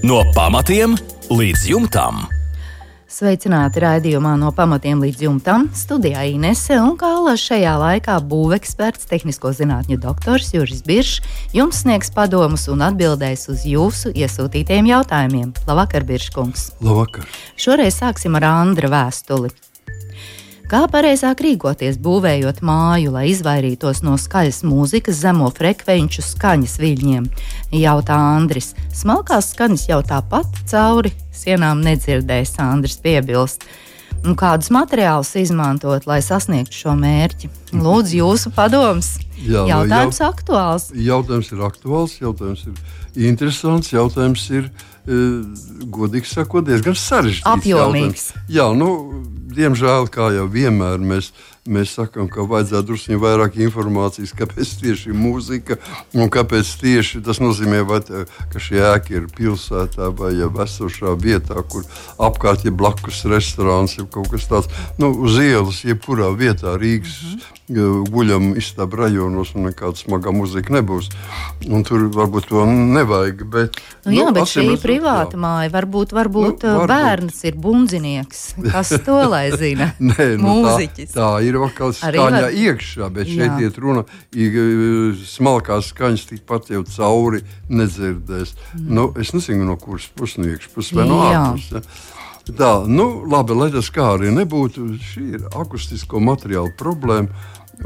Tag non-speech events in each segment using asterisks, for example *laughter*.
No pamatiem līdz jumtam. Sveicināti raidījumā no pamatiem līdz jumtam. Studijā Inese un Kāla šajā laikā būveksperts, tehnisko zinātņu doktors Juris Biršs jums sniegs padomus un atbildēs uz jūsu iesūtītiem jautājumiem. Labvakar, Birškungs! Labvakar! Šoreiz sāksim ar Andra vēstuli. Kā pareizāk rīkoties, būvējot māju, lai izvairītos no skaļas mūzikas, zemo frekvenču skaņas viļņiem? Jautā Andris. Smalkās skaņas jau tāpat cauri sienām nedzirdēs, Andris piebilst. Un kādus materiālus izmantot, lai sasniegtu šo mērķi? Lūdzu, jūsu padoms. Jā, jautājums jau, aktuāls. Jautājums ir aktuāls, jautājums ir interesants, jautājums ir, e, godīgi sakot, diezgan sarežģīts. Apjomīgs. Jautājums. Jā, nu, diemžēl, kā jau vienmēr, mēs, mēs sakām, ka vajadzētu drusku vairāk informācijas, kāpēc tieši mūzika un kāpēc tieši tas nozīmē, vai, tā, ka šī ēka ir pilsētā vai jau esošā vietā, kur apkārt ir blakus restorāns, ir kaut kas tāds nu, uz ielas, jebkurā vietā Rīgas. Mm -hmm guļam istabā rajonos, un nekāda smaga muzika nebūs. Un tur varbūt to nevajag. Bet, nu, jā, nu, bet šī ir privāta jā. māja. Varbūt, varbūt, nu, varbūt bērns ir bundzinieks. Kas to lai zina? *laughs* Nē, nu, Mūziķis. Tā, tā ir atkal skaņa var... iekšā, bet šeit jā. iet runa, smalkās skaņas tikpat jau cauri nedzirdēs. Mm. Nu, es nezinu, no kuras puses no iekšpuses vai no ārpuses. Ja? Tā, nu, labi, lai tas kā arī nebūtu, šī ir akustisko materiālu problēma.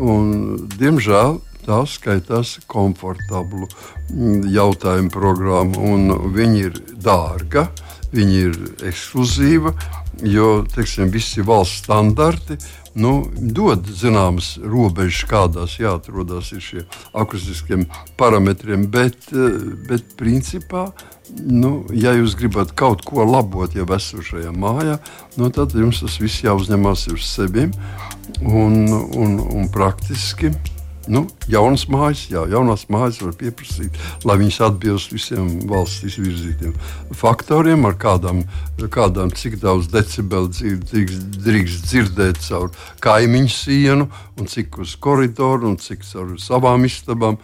Un, diemžēl tā skaitās komfortablu mm, jautājumu programma, un viņi ir dārga, viņi ir ekskluzīva, jo teiksim, visi valsts standarti nu, dod zināmas robežas, kādās jāatrodas šie akustiskiem parametriem, bet, eh, bet principā. Nu, ja jūs gribat kaut ko labot jau esošajā mājā, nu, tad jums tas viss jāuzņemas uz sevi un, un, un praktiski. Nu, jaunas mājas, jā, jaunās mājas var pieprasīt, lai viņas atbilst visiem valsts izvirzītiem faktoriem, ar kādām, kādām cik daudz decibeli drīkst, drīkst dzirdēt caur kaimiņu sienu, un cik uz koridoru, un cik caur savām istabām.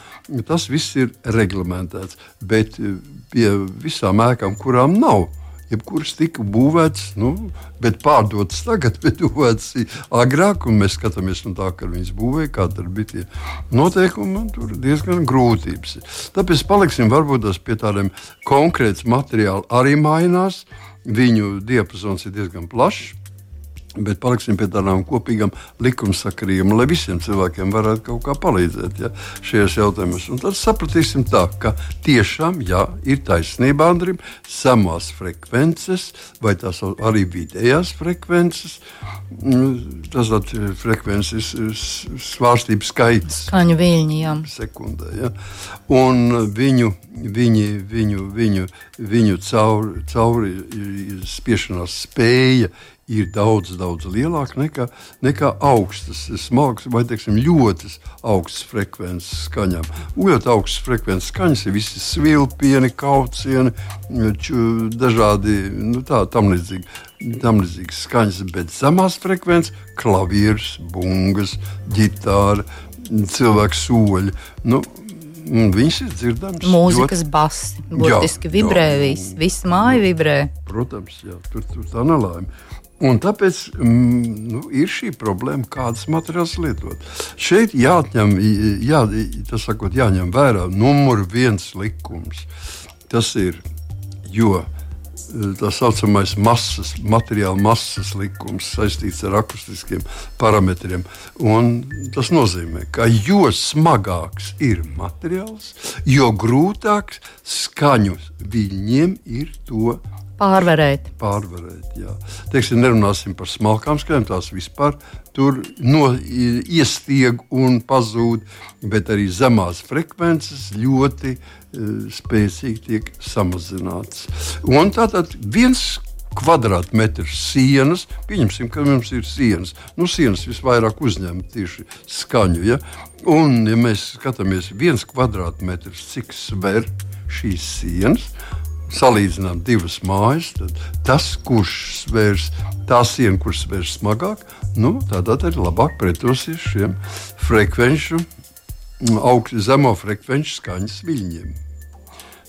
Tas viss ir reglamentēts. Bet pie visām ēkām, kurām nav jebkuras tika būvētas, nu, bet pārdotas tagad, *laughs* bet būvētas agrāk, mēs skatāmies no tā, kā viņas būvēja, kāda bija tie noteikumi, tur diezgan grūtības. Tāpēc paliksim varbūt pie tādiem konkrētiem materiāliem, arī mainās. Viņu diapazons ir diezgan plašs. Bet paliksim pie tādām kopīgām likumsakarībām, lai visiem cilvēkiem varētu kaut kā palīdzēt ja, šajos jautājumos. Un tad sapratīsim, tā, ka tiešām jā, ir taisnība Andrim, samās frekvences, vai tās arī vidējās frekvences. Mm, tas ir frekvences svārstības skaits. Skaņu viļņi, jā. Sekundē, ja. Un viņu, viņi, viņu, viņu, viņu cauri, cauri spiešanās spēja ir daudz, daudz lielāka nekā, nekā augstas, smagas vai teiksim, ļoti augstas frekvences skaņām. Ļoti augstas frekvences skaņas ir visi svilpieni, kaucieni, dažādi nu, tā, tam līdzīgi. Tam līdzīgas skaņas, bet zemās frekvences, klavieris, bungas, ģitāra, cilvēku soļi. Nu, Viņas ir dzirdamas. Mūzikas ļoti... basi, burtiski vibrē, viss, viss māja vibrē. Protams, jā, tur, tur tā nelaime. Un tāpēc mm, nu, ir šī problēma, kādas materiālus lietot. Šeit jāatņem, jā, sakot, jāņem vērā numur viens likums. Tas ir, jo tā saucamais masas, materiāla masas likums saistīts ar akustiskiem parametriem. Un tas nozīmē, ka jo smagāks ir materiāls, jo grūtāk skaņu viļņiem ir to Pārvarēt. Pārvarēt, jā. Teiksim, nerunāsim par smalkām skaņām, tās vispār tur no, iestieg un pazūd, bet arī zemās frekvences ļoti uh, spēcīgi tiek samazināts. Un tātad viens kvadrātmetrs sienas. Pieņemsim, ka mums ir sienas. Nu, sienas visvairāk uzņem tieši skaņu. Ja? Un, ja mēs skatāmies viens kvadrātmetrs, cik sver šīs sienas, salīdzinām divas mājas, tad tas, kurš svērs tā siena, kurš svērs smagāk, nu, tad arī labāk pretosies šiem frekvenču, augstu, zemo frekvenču skaņas viļņiem.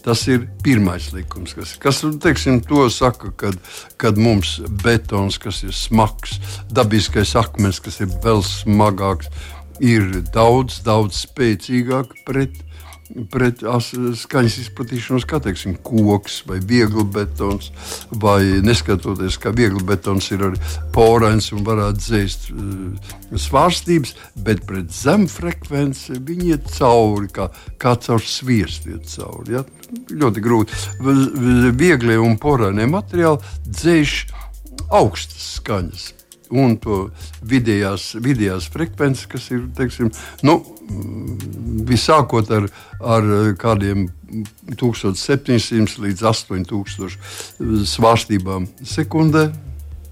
Tas ir pirmais likums, kas, kas teiksim, to saka, kad, kad mums betons, kas ir smags, dabiskais akmens, kas ir vēl smagāks, ir daudz, daudz spēcīgāk pret pret skaņas izplatīšanos, kā teiksim, koks vai viegli betons. Vai neskatoties, ka viegli betons ir arī porains un varētu dzēst uh, svārstības, bet pret zemu frekvenci viņi iet cauri, kā, kā caur sviestu iet cauri. Ja? Ļoti grūti. Vieglie un porainie materiāli dzēš augstas skaņas un to vidējās, vidējās frekvences, kas ir teiksim, nu, visākot ar, ar kādiem 1700 līdz 8000 svārstībām sekundē.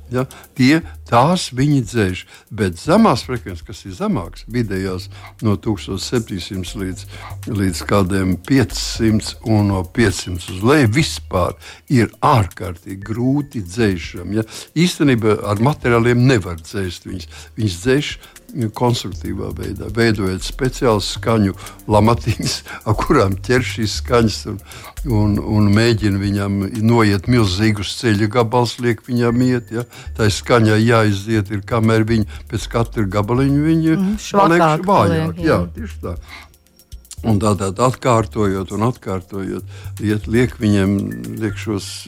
Ja, tie tās viņi dzēš, bet zemās frekvences, kas ir zemākas, vidējās no 1700 līdz, līdz kādiem 500 un no 500 uz leju, vispār ir ārkārtīgi grūti dzēšam. Ja. Īstenībā ar materiāliem nevar dzēst viņus. Viņus dzēš konstruktīvā veidā, veidojot speciālus skaņu lamatīņus, *laughs* ar kurām ķer šīs skaņas un, un, un mēģina viņam noiet milzīgus ceļu gabalus, liek viņam iet. Ja? Tā skaņā jāiziet, ir, kamēr viņi pēc katra gabaliņa viņi mm, paliek vājāk. Jā, tieši tā. Un tādā atkārtojot, un atkārtojot, iet, liek viņiem liek šos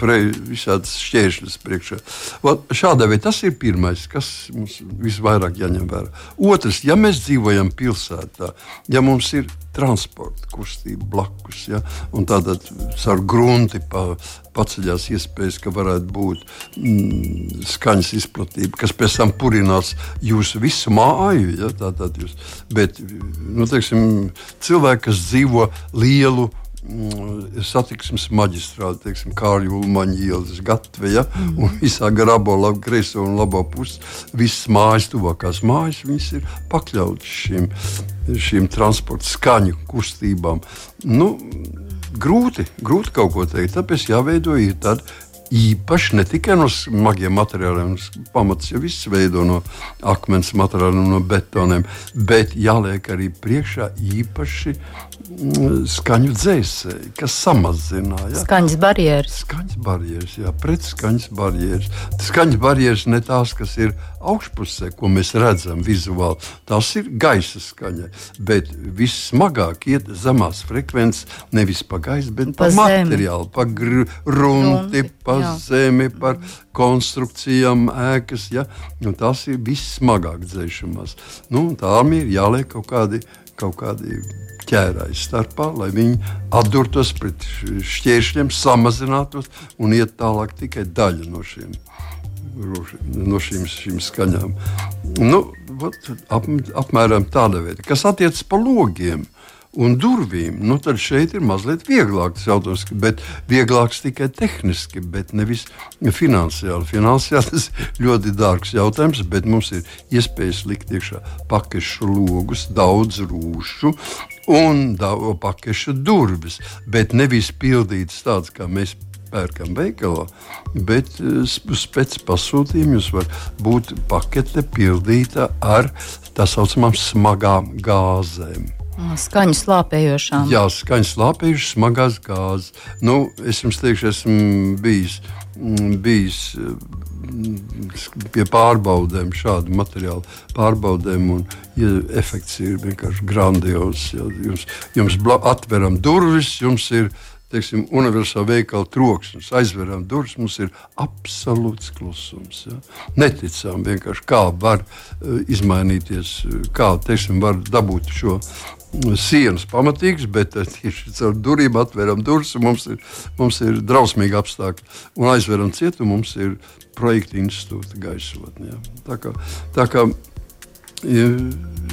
visādus šķēršļus priekšā. Vat, šādā veidā tas ir pirmais, kas mums visvairāk jāņem vērā. Otrs, ja mēs dzīvojam pilsētā, ja mums ir transporta kustība blakus. Ja? Tātad ar grunti pa, paceļās iespējas, ka varētu būt mm, skaņas izplatība, kas pēc tam purinās jūsu visu māju. Ja? Tātad jūs, bet nu, teiksim, cilvēki, kas dzīvo lielu Mm, satiksmes maģistrāte, teiksim, Kārļa Ulmaņa ielas gatve, ja? mm. un visā garabo, labi, kreiso un labo pusi, visas mājas, tuvākās mājas, viņas ir pakļautas šīm, šīm transporta skaņu kustībām. Nu, grūti, grūti kaut ko teikt, tāpēc jāveido ir tāda īpaši ne tikai no smagiem materiāliem, pamats jau viss veido no akmens materiāliem, no betoniem, bet jāliek arī priekšā īpaši mm, skaņu dzēsēji, kas samazināja. Ja? Skaņas barjeras. Skaņas barjeras, jā, pretskaņas barjeras. Skaņas barjeras ne tās, kas ir augšpusē, ko mēs redzam vizuāli, tās ir gaisa skaņa. Bet vissmagāk iet zemās frekvences nevis pa gaisu, bet pa, pa materiālu, pa grunti, pa jā. zemi, par konstrukcijām, ēkas. Ja? Un tas ir vissmagāk dzēšamās. Nu, tām ir jāliek kaut kādi, kaut kādi ķērāji starpā, lai viņi atdurtos pret šķēršļiem, samazinātos un iet tālāk tikai daļa no šiem. No šīm, šīm skaņām. Nu, vat, ap, apmēram tāda veida. Kas attiecas par logiem, uh, un durvīm, nu, tad šeit ir mazliet vieglāks jautājums, bet vieglāks tikai tehniski, bet nevis finansiāli. Finansiāli tas ļoti dārgs jautājums, bet mums ir iespējas likt iekšā pakešu logus, daudz rūšu un pakešu durvis, bet nevis pildītas tādas, kā mēs pērkam veikalā, bet eh, pēc pasūtījuma jums var būt pakete pildīta ar tā saucamām smagām gāzēm. Skaņu slāpējošām. Jā, skaņu slāpējušas, smagās gāzes. Nu, es jums teikšu, esmu bijis, mm, bijis mm, pie pārbaudēm, šādu materiālu pārbaudēm, un ja, efekts ir vienkārši grandios. Ja, jums jums atveram durvis, jums ir teiksim, universāla veikala troksnis, aizveram durvis, mums ir absolūts klusums. Ja? Neticām vienkārši, kā var uh, izmainīties, kā teiksim, var dabūt šo sienas pamatīgas, bet eh, tieši caur durvīm atveram durvis. Mums ir, mums ir drausmīgi apstākļi. Un aizveram cietu, mums ir projekta institūta gaisotne. Ja. Tā kā, tā kā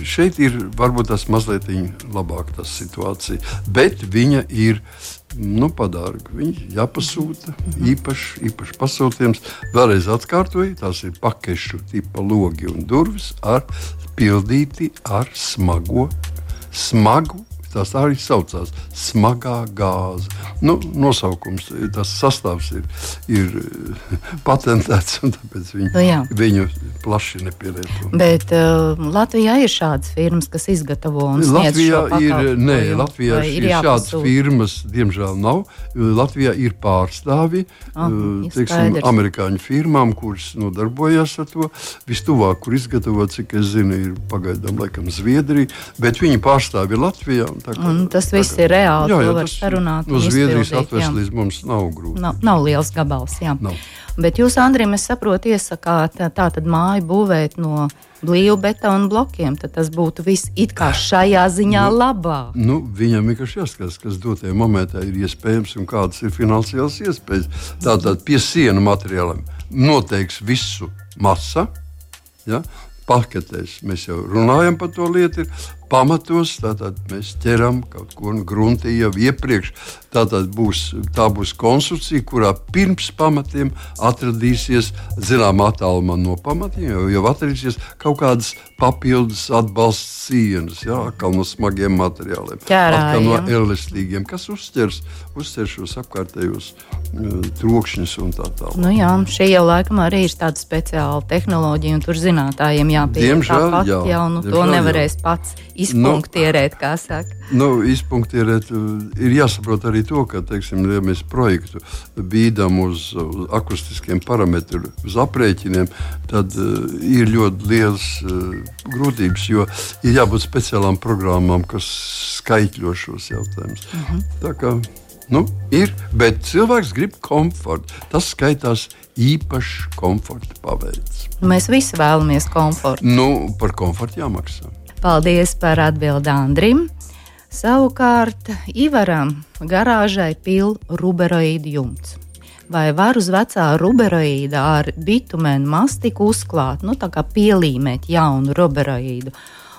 šeit ir varbūt tas mazliet labāk tā situācija, bet viņa ir. Nu, padārga. Viņi jāpasūta īpaši, īpaši pasūtījums. Vēlreiz atkārtoju, tās ir pakešu tipa logi un durvis ar pildīti ar smago smagu tās tā arī saucās smagā gāze. Nu, nosaukums, tas sastāvs ir, ir *laughs* patentēts, un tāpēc viņi, nu, viņu plaši nepierēto. Bet uh, Latvijā ir šādas firmas, kas izgatavo un sniedz Latvijā ir, nē, Latvijā ir, ir šādas firmas, diemžēl nav. Latvijā ir pārstāvi oh, teiksim, amerikāņu firmām, kuras nodarbojas ar to. Vistuvāk, kur izgatavot, cik es zinu, ir pagaidām laikam Zviedrija, bet viņi pārstāvi Latvijā. Un tas viss ir reāli, jā, jā, var sarunāt. No Zviedrijas atvest līdz mums nav grūti. Nav, nav liels gabals, jā. Nav. Bet jūs, Andrim, es saprotu, iesakāt tā tad māju būvēt no blīvu betonu blokiem, tad tas būtu viss it kā šajā ziņā nu, labāk. Nu, viņam vienkārši jāskatās, kas dotajā momentā ir iespējams un kādas ir finansiālas iespējas. Tātad pie sienu materiāliem noteiks visu masa. Ja? Paketēs mēs jau runājam par to lietu, pamatos. Tātad mēs ķeram kaut ko no gruntī jau iepriekš. Tātad būs, tā būs konstrukcija, kurā pirms pamatiem atradīsies zināmā attālumā no pamatiem, jau, jau atradīsies kaut kādas papildus atbalsta sienas, jā, atkal no smagiem materiāliem, Ķērā, atkal no elastīgiem, kas uzķers šos apkārtējos uh, trokšņus un tā tālāk. Nu jā, šī jau laikam arī ir tāda speciāla tehnoloģija, un tur zinātājiem jāpieņem Diemžēl, tāpat, jā, jau, nu, diemžēl, to nevarēs jā. pats izpunktierēt, nu, kā saka. Nu, izpunktierēt ir jāsaprot arī to, ka, teiksim, ja mēs projektu bīdam uz, uz akustiskiem parametriem, uz aprēķiniem, tad uh, ir ļoti liels uh, grūtības, jo ir jābūt speciālām programmām, kas skaitļo šos jautājumus. Uh mhm. -huh. Nu, ir, bet cilvēks grib komfortu. Tas skaitās īpašs komforta paveids. Mēs visi vēlamies komfortu. Nu, par komfortu jāmaksā. Paldies par atbildi Andrim. Savukārt Ivaram garāžai pil ruberoīdu jumts. Vai var uz vecā ruberoīda ar bitumēnu mastiku uzklāt, nu tā kā pielīmēt jaunu ruberoīdu?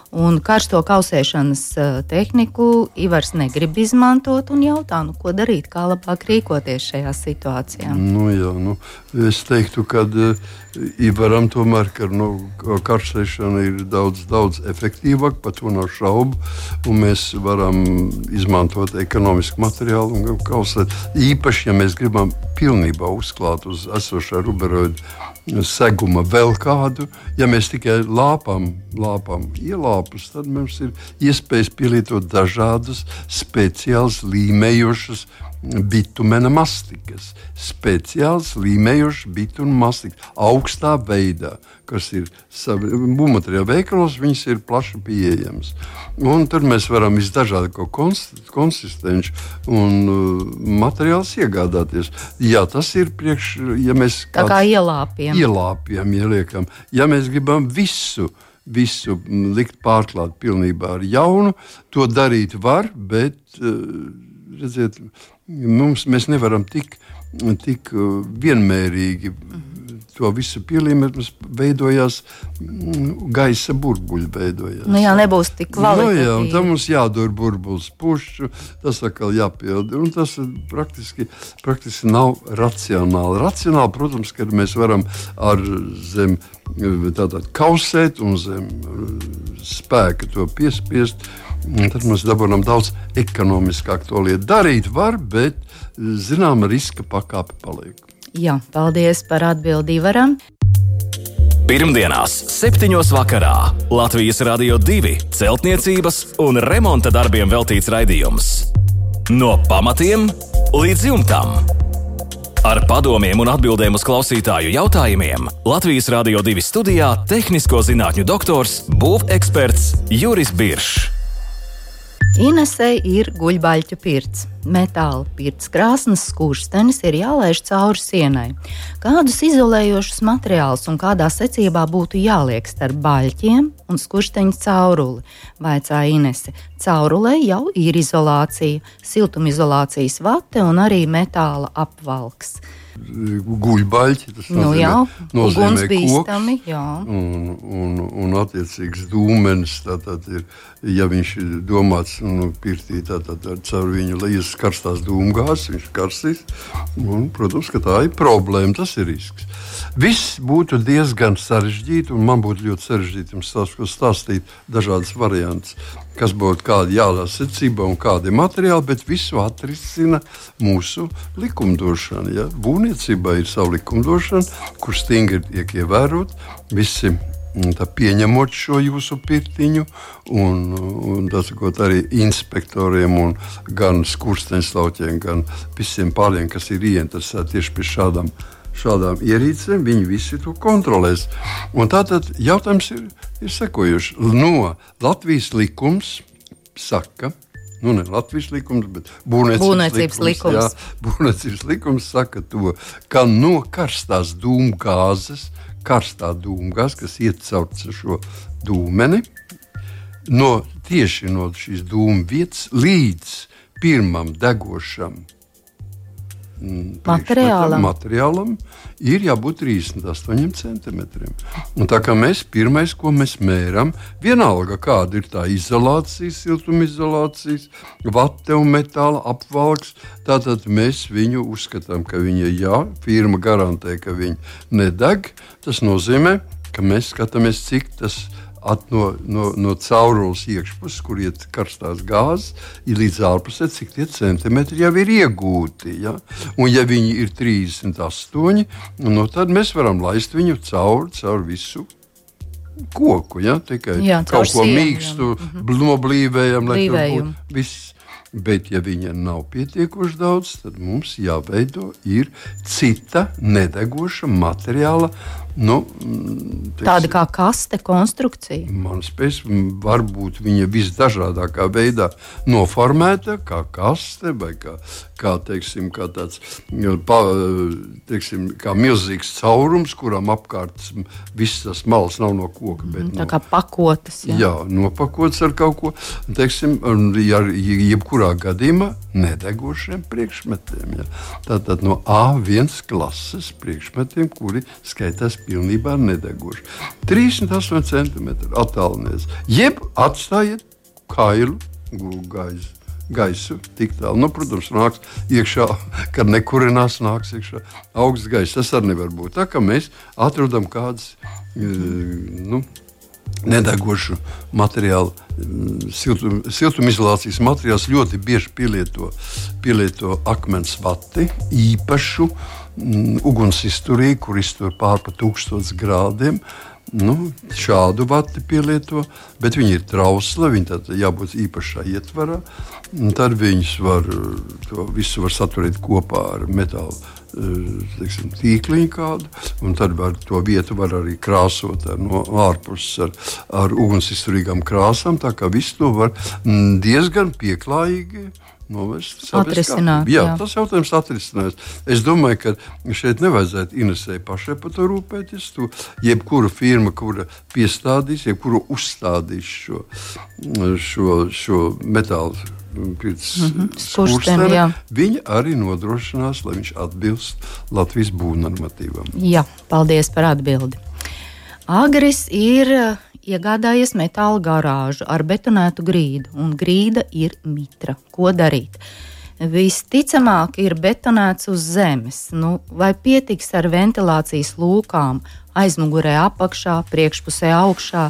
Un karsto kausēšanas tehniku Ivars negrib izmantot un jautā, nu, ko darīt, kā labāk rīkoties šajā situācijā. Nu, jā, nu, es teiktu, ka Ivaram tomēr ka, nu, karsēšana ir daudz, daudz efektīvāka, par to nav šaubu. Mēs varam izmantot ekonomisku materiālu un kausēt. Īpaši, ja mēs gribam pilnībā uzklāt uz esošā ruberoida seguma vēl kādu. Ja mēs tikai lāpām, lāpām ielāpus, tad mums ir iespējas pielietot dažādas speciālas līmējošas bitumena mastikas. Speciāls līmējošs bitumena mastikas augstā veidā, kas ir būvmateriāla veikalos, viņas ir plaši pieejamas. Un tur mēs varam visdažādāko konsistenci un uh, materiālus iegādāties. Jā, tas ir priekš, ja mēs tā kā ielāpjam. Ielāpjam, ieliekam. Ja mēs gribam visu visu likt pārklāt pilnībā ar jaunu. To darīt var, bet uh, redziet, mums, mēs nevaram tik, tik uh, vienmērīgi to visu pielīmēt, mums veidojās mm, gaisa burbuļi. Veidojās. Nu jā, nebūs tik kvalitatīvi. Nu jā, un tam mums jādod burbulis pušu, tas atkal jāpild. Un tas praktiski, praktiski nav racionāli. Racionāli, protams, ka mēs varam ar zem tātad kausēt un zem spēka to piespiest. Tad mēs dabūjām daudz ekonomiskāk to lietu. Darīt var, bet zināma riska pakāpe paliek. Jā, paldies par atbildi varam. Pirmdienās, 7. vakarā Latvijas Rādio 2 celtniecības un remonta darbiem veltīts raidījums. No pamatiem līdz jumtam. Ar padomiem un atbildēm uz klausītāju jautājumiem Latvijas Rādio 2 studijā - tehnisko zinātņu doktors, būveksperts Juris Biršs. Inesei ir guļbaļķu pirts. Metāla pirts krāsnes skurstenis ir jālaiž cauri sienai. Kādus izolējošus materiālus un kādā secībā būtu jāliek starp baļķiem un skursteņa cauruli? Vaicāja Inese. Caurulē jau ir izolācija, siltumizolācijas vate un arī metāla apvalks guļbaļķi. Tas nu, nozīmē, jā, nozīmē bīstami, koks, un, un, un attiecīgs dūmenis. Tātad ir, ja viņš ir domāts nu, pirtī, tad caur viņu lejas karstās dūmgāzes, viņš karstīs. Un, protams, ka tā ir problēma, tas ir risks. Viss būtu diezgan sarežģīti, un man būtu ļoti sarežģīti jums stāstīt dažādas variantus. Kas būtu kāda jālasa secība un kādi materiāli, bet visu atrisina mūsu likumdošana. Ja? Būvniecībā ir sava likumdošana, kur stingri tiek ievērot visi. Pieņemot šo jūsu pirtiņu, un, un tas arī inspektoriem, gan skursteņslauķiem, gan visiem pārējiem, kas ir ieinteresēti tieši pie šādām lietām šādām ierīcēm, viņi visi to kontrolēs. Un tātad jautājums ir, ir sekojuši. No Latvijas likums saka, nu ne Latvijas likums, bet būvniecības, būvniecības likums. likums. Jā, būvniecības likums saka to, ka no karstās dūmgāzes, karstā dūmgāze, kas iet caur šo dūmeni, no, tieši no šīs dūmu vietas līdz pirmam degošam materiālam. materiālam ir jābūt 38 centimetriem. Un tā kā mēs pirmais, ko mēs mēram, vienalga kāda ir tā izolācija, siltumizolācijas, vate un metāla apvalks, tātad mēs viņu uzskatām, ka viņa jā, firma garantē, ka viņa nedeg. Tas nozīmē, ka mēs skatāmies, cik tas ir at, no, no, no caurules iekšpuses, kur iet karstās gāzes, ir līdz ārpusē, cik tie centimetri jau ir iegūti. Ja? Un, ja viņi ir 38, nu, tad mēs varam laist viņu cauri, cauri visu koku. Ja? Tikai jā, kaut ko mīkstu, mhm. noblīvējam, lai tur būtu viss. Bet, ja viņa nav pietiekoši daudz, tad mums jāveido cita nedegoša materiāla Nu, mm, teiks, Tāda kā kaste konstrukcija. Man spēs, varbūt viņa visdažādākā veidā noformēta, kā kaste vai kā, kā, teiksim, kā tāds pa, teiksim, kā milzīgs caurums, kuram apkārt viss tas malas nav no koka. Bet, tā no, kā pakotas. Jā, jā nopakotas ar kaut ko. Teiksim, ja, jebkurā gadījumā nedegošiem priekšmetiem. Jā. Tātad no A1 klases priekšmetiem, kuri skaitās pilnībā nedeguši. 38 centimetri attālināties, jeb atstājiet kailu gaisu. Gaisu tik tālu. Nu, protams, nāks iekšā, kad nekurinās, nāks iekšā augsts gaiss. Tas arī nevar būt. Tā kā mēs atrodam kādas e, nu, nedegošu materiālu, siltum, siltumizolācijas materiāls ļoti bieži pielieto, pielieto akmens vati, īpašu mm, ugunsizturīgu, kur iztur pārpa tūkstotis grādiem. Nu, šādu vati pielieto, bet viņi ir trausli, viņi tad jābūt īpašā ietvarā. Tad viņus var, visu var saturēt kopā ar metālu teiksim, tīkliņu kādu, un tad var, to vietu var arī krāsot ar, no ārpuses ar, ar ugunsizturīgām krāsām. Tā kā viss to var diezgan pieklājīgi novērst. Atrisināt. Jā, jā, tas jautājums atrisinās. Es domāju, ka šeit nevajadzētu Inesai pašai par to rūpēties. Tu, jebkura firma, kura piestādīs, jebkura uzstādīs šo, šo, šo metālu. Pēc mm -hmm. skursteni, viņa arī nodrošinās, lai viņš atbilst Latvijas būvnormatīvam. Jā, paldies par atbildi. Agris ir iegādājies metāla garāžu ar betonētu grīdu, un grīda ir mitra. Ko darīt? Visticamāk, ir betonēts uz zemes. Nu, vai pietiks ar ventilācijas lūkām, aizmugurē apakšā, priekšpusē augšā,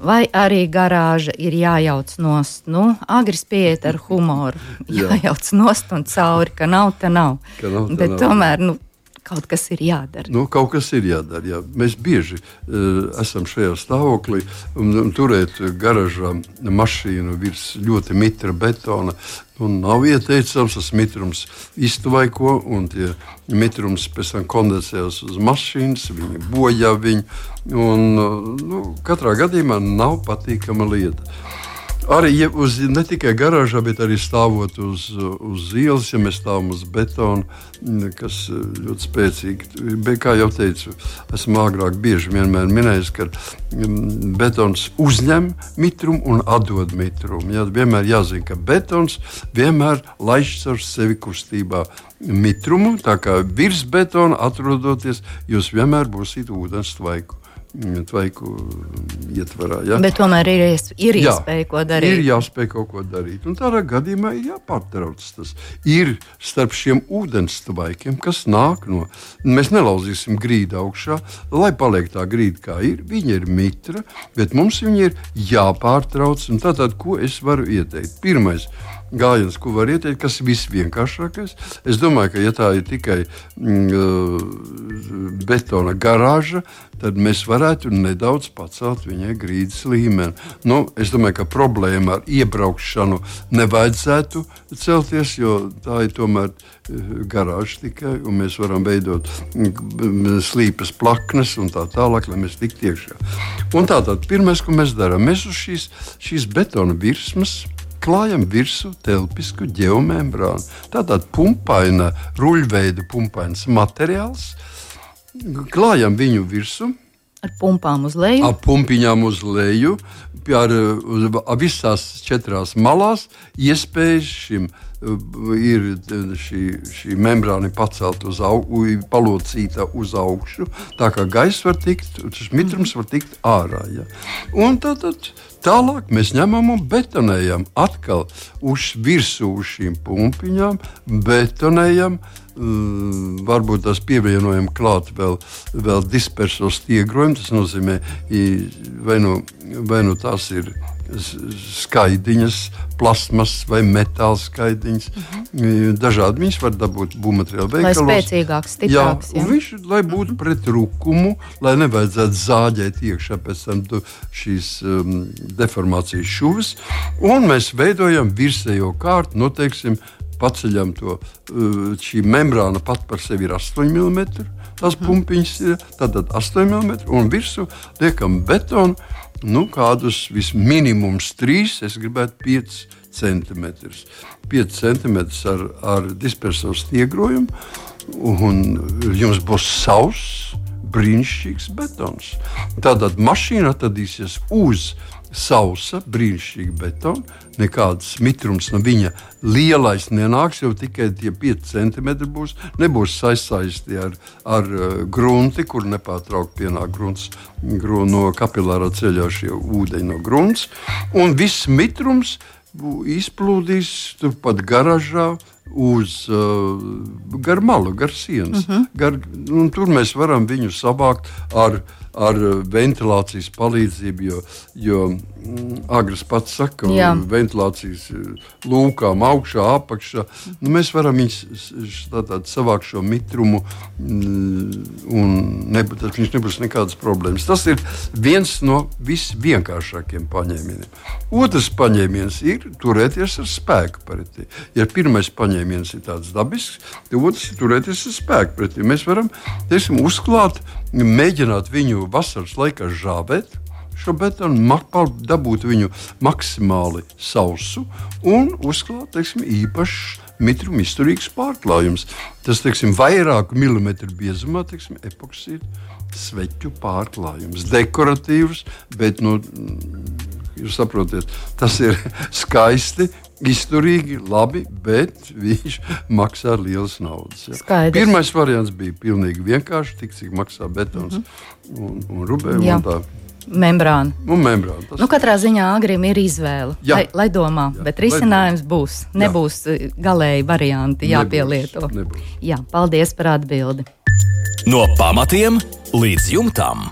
vai arī garāža ir jājauc nost? Nu, agris pieiet ar humoru, *laughs* jājauc nost un cauri, ka nav, ta nav. Ka nav ta Bet nav. tomēr nu, kaut kas ir jādara. Nu, kaut kas ir jādara. Jā. Mēs bieži uh, esam šajā stāvoklī un, un turēt garažā mašīnu virs ļoti mitra betona. Nu, nav ieteicams, tas mitrums iztuvaiko, un tie mitrums pēc tam kondensējas uz mašīnas, viņi bojā viņu. Un, nu, katrā gadījumā nav patīkama lieta. Arī ja uz, ne tikai garāžā, bet arī stāvot uz, uz ielas, ja mēs stāvam uz betona, kas ļoti spēcīgi. Bet, kā jau teicu, esmu agrāk bieži minējis, ka betons uzņem mitrumu un atdod mitrumu. Jā, vienmēr jāzina, ka betons vienmēr laiž ar sevi kustībā mitrumu. Tā kā virs betona atrodoties, jūs vienmēr būsiet ūdens tvaiku mm, tvaiku ietvarā. Ja? Bet tomēr ir, ir Jā, iespēja ko darīt. Ir jāspēj kaut ko darīt. Un tādā gadījumā ir jāpārtrauc tas. Ir starp šiem ūdens tvaikiem, kas nāk no. Mēs nelauzīsim grīdu augšā, lai paliek tā grīda, kā ir. Viņa ir mitra, bet mums viņa ir jāpārtrauc. Tātad, ko es varu ieteikt? Pirmais gājiens, ko var ieteikt, kas ir visvienkāršākais. Es domāju, ka ja tā ir tikai mm, betona garāža, tad mēs varētu nedaudz pacelt viņai grīdas līmeni. Nu, es domāju, ka problēma ar iebraukšanu nevajadzētu celties, jo tā ir tomēr garāža tikai, un mēs varam veidot slīpas plaknes un tā tālāk, lai mēs tiktu iekšā. Un tātad pirmais, ko mēs darām, mēs uz šīs, šīs betona virsmas klājam virsū telpisku geomembrānu. Tātad pumpaina, ruļveida pumpains materiāls. Klājam viņu virsū. Ar pumpām uz leju. Ar pumpiņām uz leju, ar, uz, ar visās četrās malās. Iespējas šim ir šī, šī membrāna pacelt uz augšu, palocīta uz augšu. Tā kā gaisa var tikt, tas mitrums var tikt ārā. Ja? Un tad, tad tālāk mēs ņemam un betonējam atkal uz virsū uz šīm pumpiņām, betonējam. Uh, varbūt tas pievienojam klāt vēl, vēl dispersos stiegrojumu. Tas nozīmē, vai nu, vai nu tās ir skaidiņas, plasmas vai metāla skaidiņas. Uh -huh. Dažādi viņas var dabūt būvmateriālu veikalos. Lai spēcīgāks, stiprāks. Jā, jā. Viņš, lai būtu pret rukumu, lai nevajadzētu zāģēt iekšā pēc tam šīs um, deformācijas šuvis. Un mēs veidojam virsējo kārtu, noteiksim, paceļam to. Uh, šī membrāna pat par sevi ir 8 mm. Tās pumpiņas ir 8 mm un virsū liekam betonu nu, kādus visminimums 3, es gribētu 5 cm. 5 cm ar, ar dispersoru stiegrojumu, un jums būs sauss, brīnišķīgs betons. Tātad mašīna atradīsies uz sausa, brīnišķīga betona. Nekāds mitrums no viņa lielais nenāks, jau tikai tie 5 centimetri būs. Nebūs saistīti ar, ar uh, grunti, kur nepārtraukti pienāk grunts, grun, no kapilārā ceļā šie ūdeņi no grunts. Un viss mitrums izplūdīs turpat garažā. Uz uh, gar malu, gar sienas. Uh mhm. -huh. gar, tur mēs varam viņu savākt ar uh, ar eh, ventilācijas palīdzību. Jo, jo mm, Agris pats saka, ka ventilācijas eh, lūkām augšā, apakšā nu, mēs varam viņus savākt šo mitrumu, mm, un ne, viņš nebūs nekādas problēmas. Tas ir viens no visvienkāršākajiem paņēmieniem. Otrs paņēmiens ir turēties ar spēku pretī. Ja pirmais paņēmiens ir tāds dabisks, tad otrs ir turēties ar spēku pretī. Mēs varam teiksim, uzklāt mēģināt viņu vasaras laikā žābēt. Šo betonu dabūt viņu maksimāli sausu un uzklāt teiksim, īpašs mitruma izturīgs pārklājums. Tas ir vairāku milimetru biezumā, teiksim, epoksīda sveķu pārklājums. Dekoratīvs, bet nu, jūs saprotat, tas ir skaisti, izturīgi, labi, bet viņš maksā lielas naudas. Ja. Pirmais variants bija pilnīgi vienkārši, tik cik maksā betons mm -hmm. un, un rubēns. Membrāna. Un membrāna tas... nu, katrā ziņā agrim ir izvēle, jā. lai, lai domā, jā, bet risinājums lai būs. Nebūs jā. Eh, galēji varianti jāpielieto. Nebūs, nebūs. Jā, paldies par atbildi. No pamatiem līdz jumtam.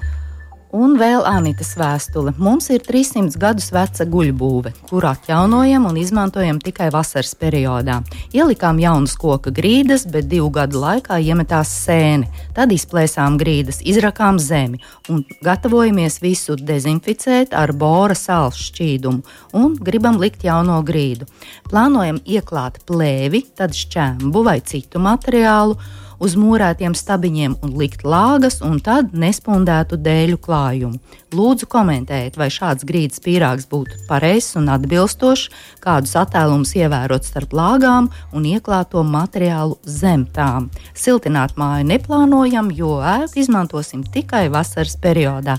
Un vēl Anitas vēstule. Mums ir 300 gadus veca guļbūve, kuru atjaunojam un izmantojam tikai vasaras periodā. Ielikām jaunas koka grīdas, bet divu gadu laikā iemetās sēne. Tad izplēsām grīdas, izrakām zemi un gatavojamies visu dezinficēt ar bora sāls šķīdumu un gribam likt jauno grīdu. Plānojam ieklāt plēvi, tad šķēmu vai citu materiālu uz mūrētiem stabiņiem un likt lāgas, un tad nespundētu dēļu klājumu. Lūdzu, komentējiet, vai šāds grīdas pīrāgs būtu pareizs un atbilstošs, kādus attēlumus ievērot starp lāgām un ieklāto materiālu zem tām. Siltināt māju neplānojam, jo ēku izmantosim tikai vasaras periodā.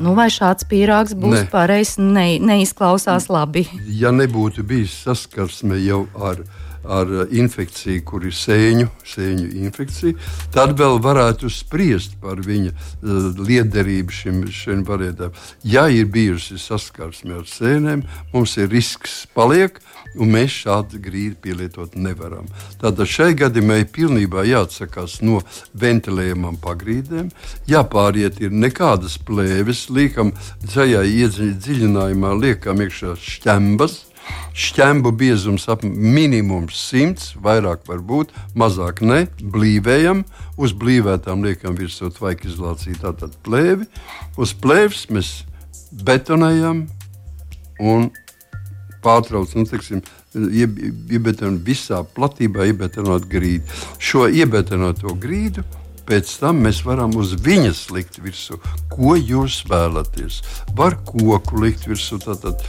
Nu, vai šāds pīrāgs būs ne. pareizs, ne, neizklausās labi? Ja nebūtu bijis saskarsme jau ar ar infekciju, kur ir sēņu, sēņu infekcija, tad vēl varētu spriest par viņa uh, liederību šim, šim variantām. Ja ir bijusi saskarsme ar sēnēm, mums ir risks paliek, un mēs šādu grīdu pielietot nevaram. Tātad šai gadījumā ir pilnībā jāatsakās no ventilējumām pagrīdēm, jāpāriet ir nekādas plēves, liekam, šajā iedziļinājumā liekam iekšā šķembas. Šķembu biezums ap minimums 100, vairāk var būt, mazāk ne. Blīvējam, uz blīvētām liekam virsū tvaika izolāciju, tātad plēvi. Uz plēves mēs betonējam un pārtrauc, nu, teiksim, iebetonot visā platībā, iebetonot grīdu. Šo iebetonoto grīdu pēc tam mēs varam uz viņas likt virsū, ko jūs vēlaties. Var koku likt virsū, tātad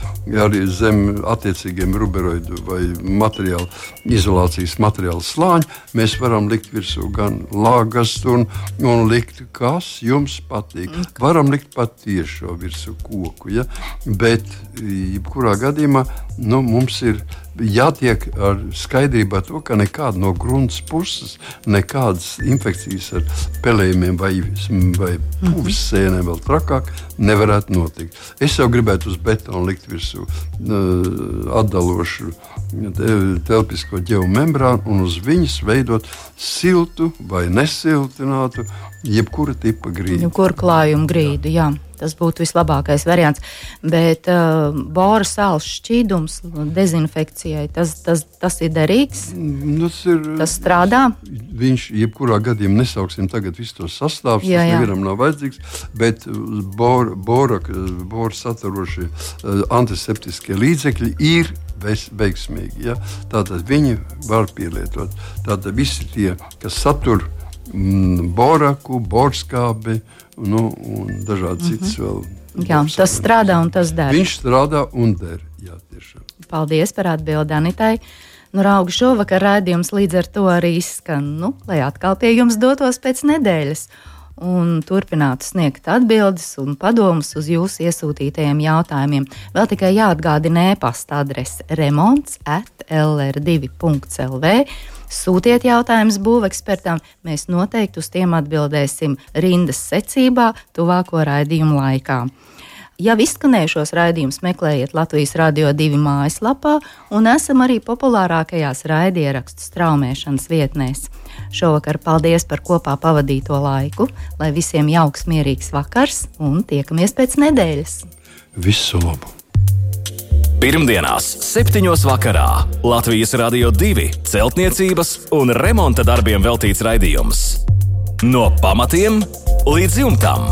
arī zem attiecīgiem ruberoidu vai materiālu, izolācijas materiālu slāņu. Mēs varam likt virsū gan lāgastu un, un likt, kas jums patīk. Varam likt pat tiešo virsū koku, ja? bet jebkurā gadījumā nu, mums ir jātiek ar skaidrību par to, ka nekāda no grunts puses, nekādas infekcijas ar pelējumiem vai, vai puvis sēnēm vēl trakāk nevarētu notikt. Es jau gribētu uz betona likt virsū uh, atdalošu telpisko ģeomembrānu un uz viņas veidot siltu vai nesiltinātu jebkura tipa grīdu. Jebkuru klājumu grīdu, jā. Tas būtu vislabākais variants. Bet uh, bora sāls šķīdums dezinfekcijai, tas, tas, tas ir derīgs. Mm, tas, ir, tas strādā. Viņš jebkurā gadījumā nesauksim tagad visus tos sastāvus. Jā, tas nevienam nav vajadzīgs. Bet bora, bora, bora saturošie uh, antiseptiskie līdzekļi ir veiksmīgi. Ja? Tātad viņi var pielietot. Tātad visi tie, kas satur mm, boraku, borskābi nu, un dažādi -hmm. citas vēl. Jā, tas strādā un tas der. Viņš strādā un der. Jā, tiešām. Paldies par atbildi Anitai. Nu, Rauga šovakar rādījums līdz ar to arī skan, nu, lai atkal pie jums dotos pēc nedēļas un turpinātu sniegt atbildes un padomus uz jūsu iesūtītajiem jautājumiem. Vēl tikai jāatgādina e-pasta adrese remonds at lr2.lv Sūtiet jautājumus būvekspertam, mēs noteikti uz tiem atbildēsim rindas secībā tuvāko raidījumu laikā. Jau izskanējušos raidījumus meklējiet Latvijas Rādio 2 mājaslapā un esam arī populārākajās raidierakstu straumēšanas vietnēs. Šovakar paldies par kopā pavadīto laiku, lai visiem jauks, mierīgs vakars un tiekamies pēc nedēļas. Visu labu! Pirmdienās, 7. vakarā Latvijas Rādio 2 celtniecības un remonta darbiem veltīts raidījums. No pamatiem līdz jumtam.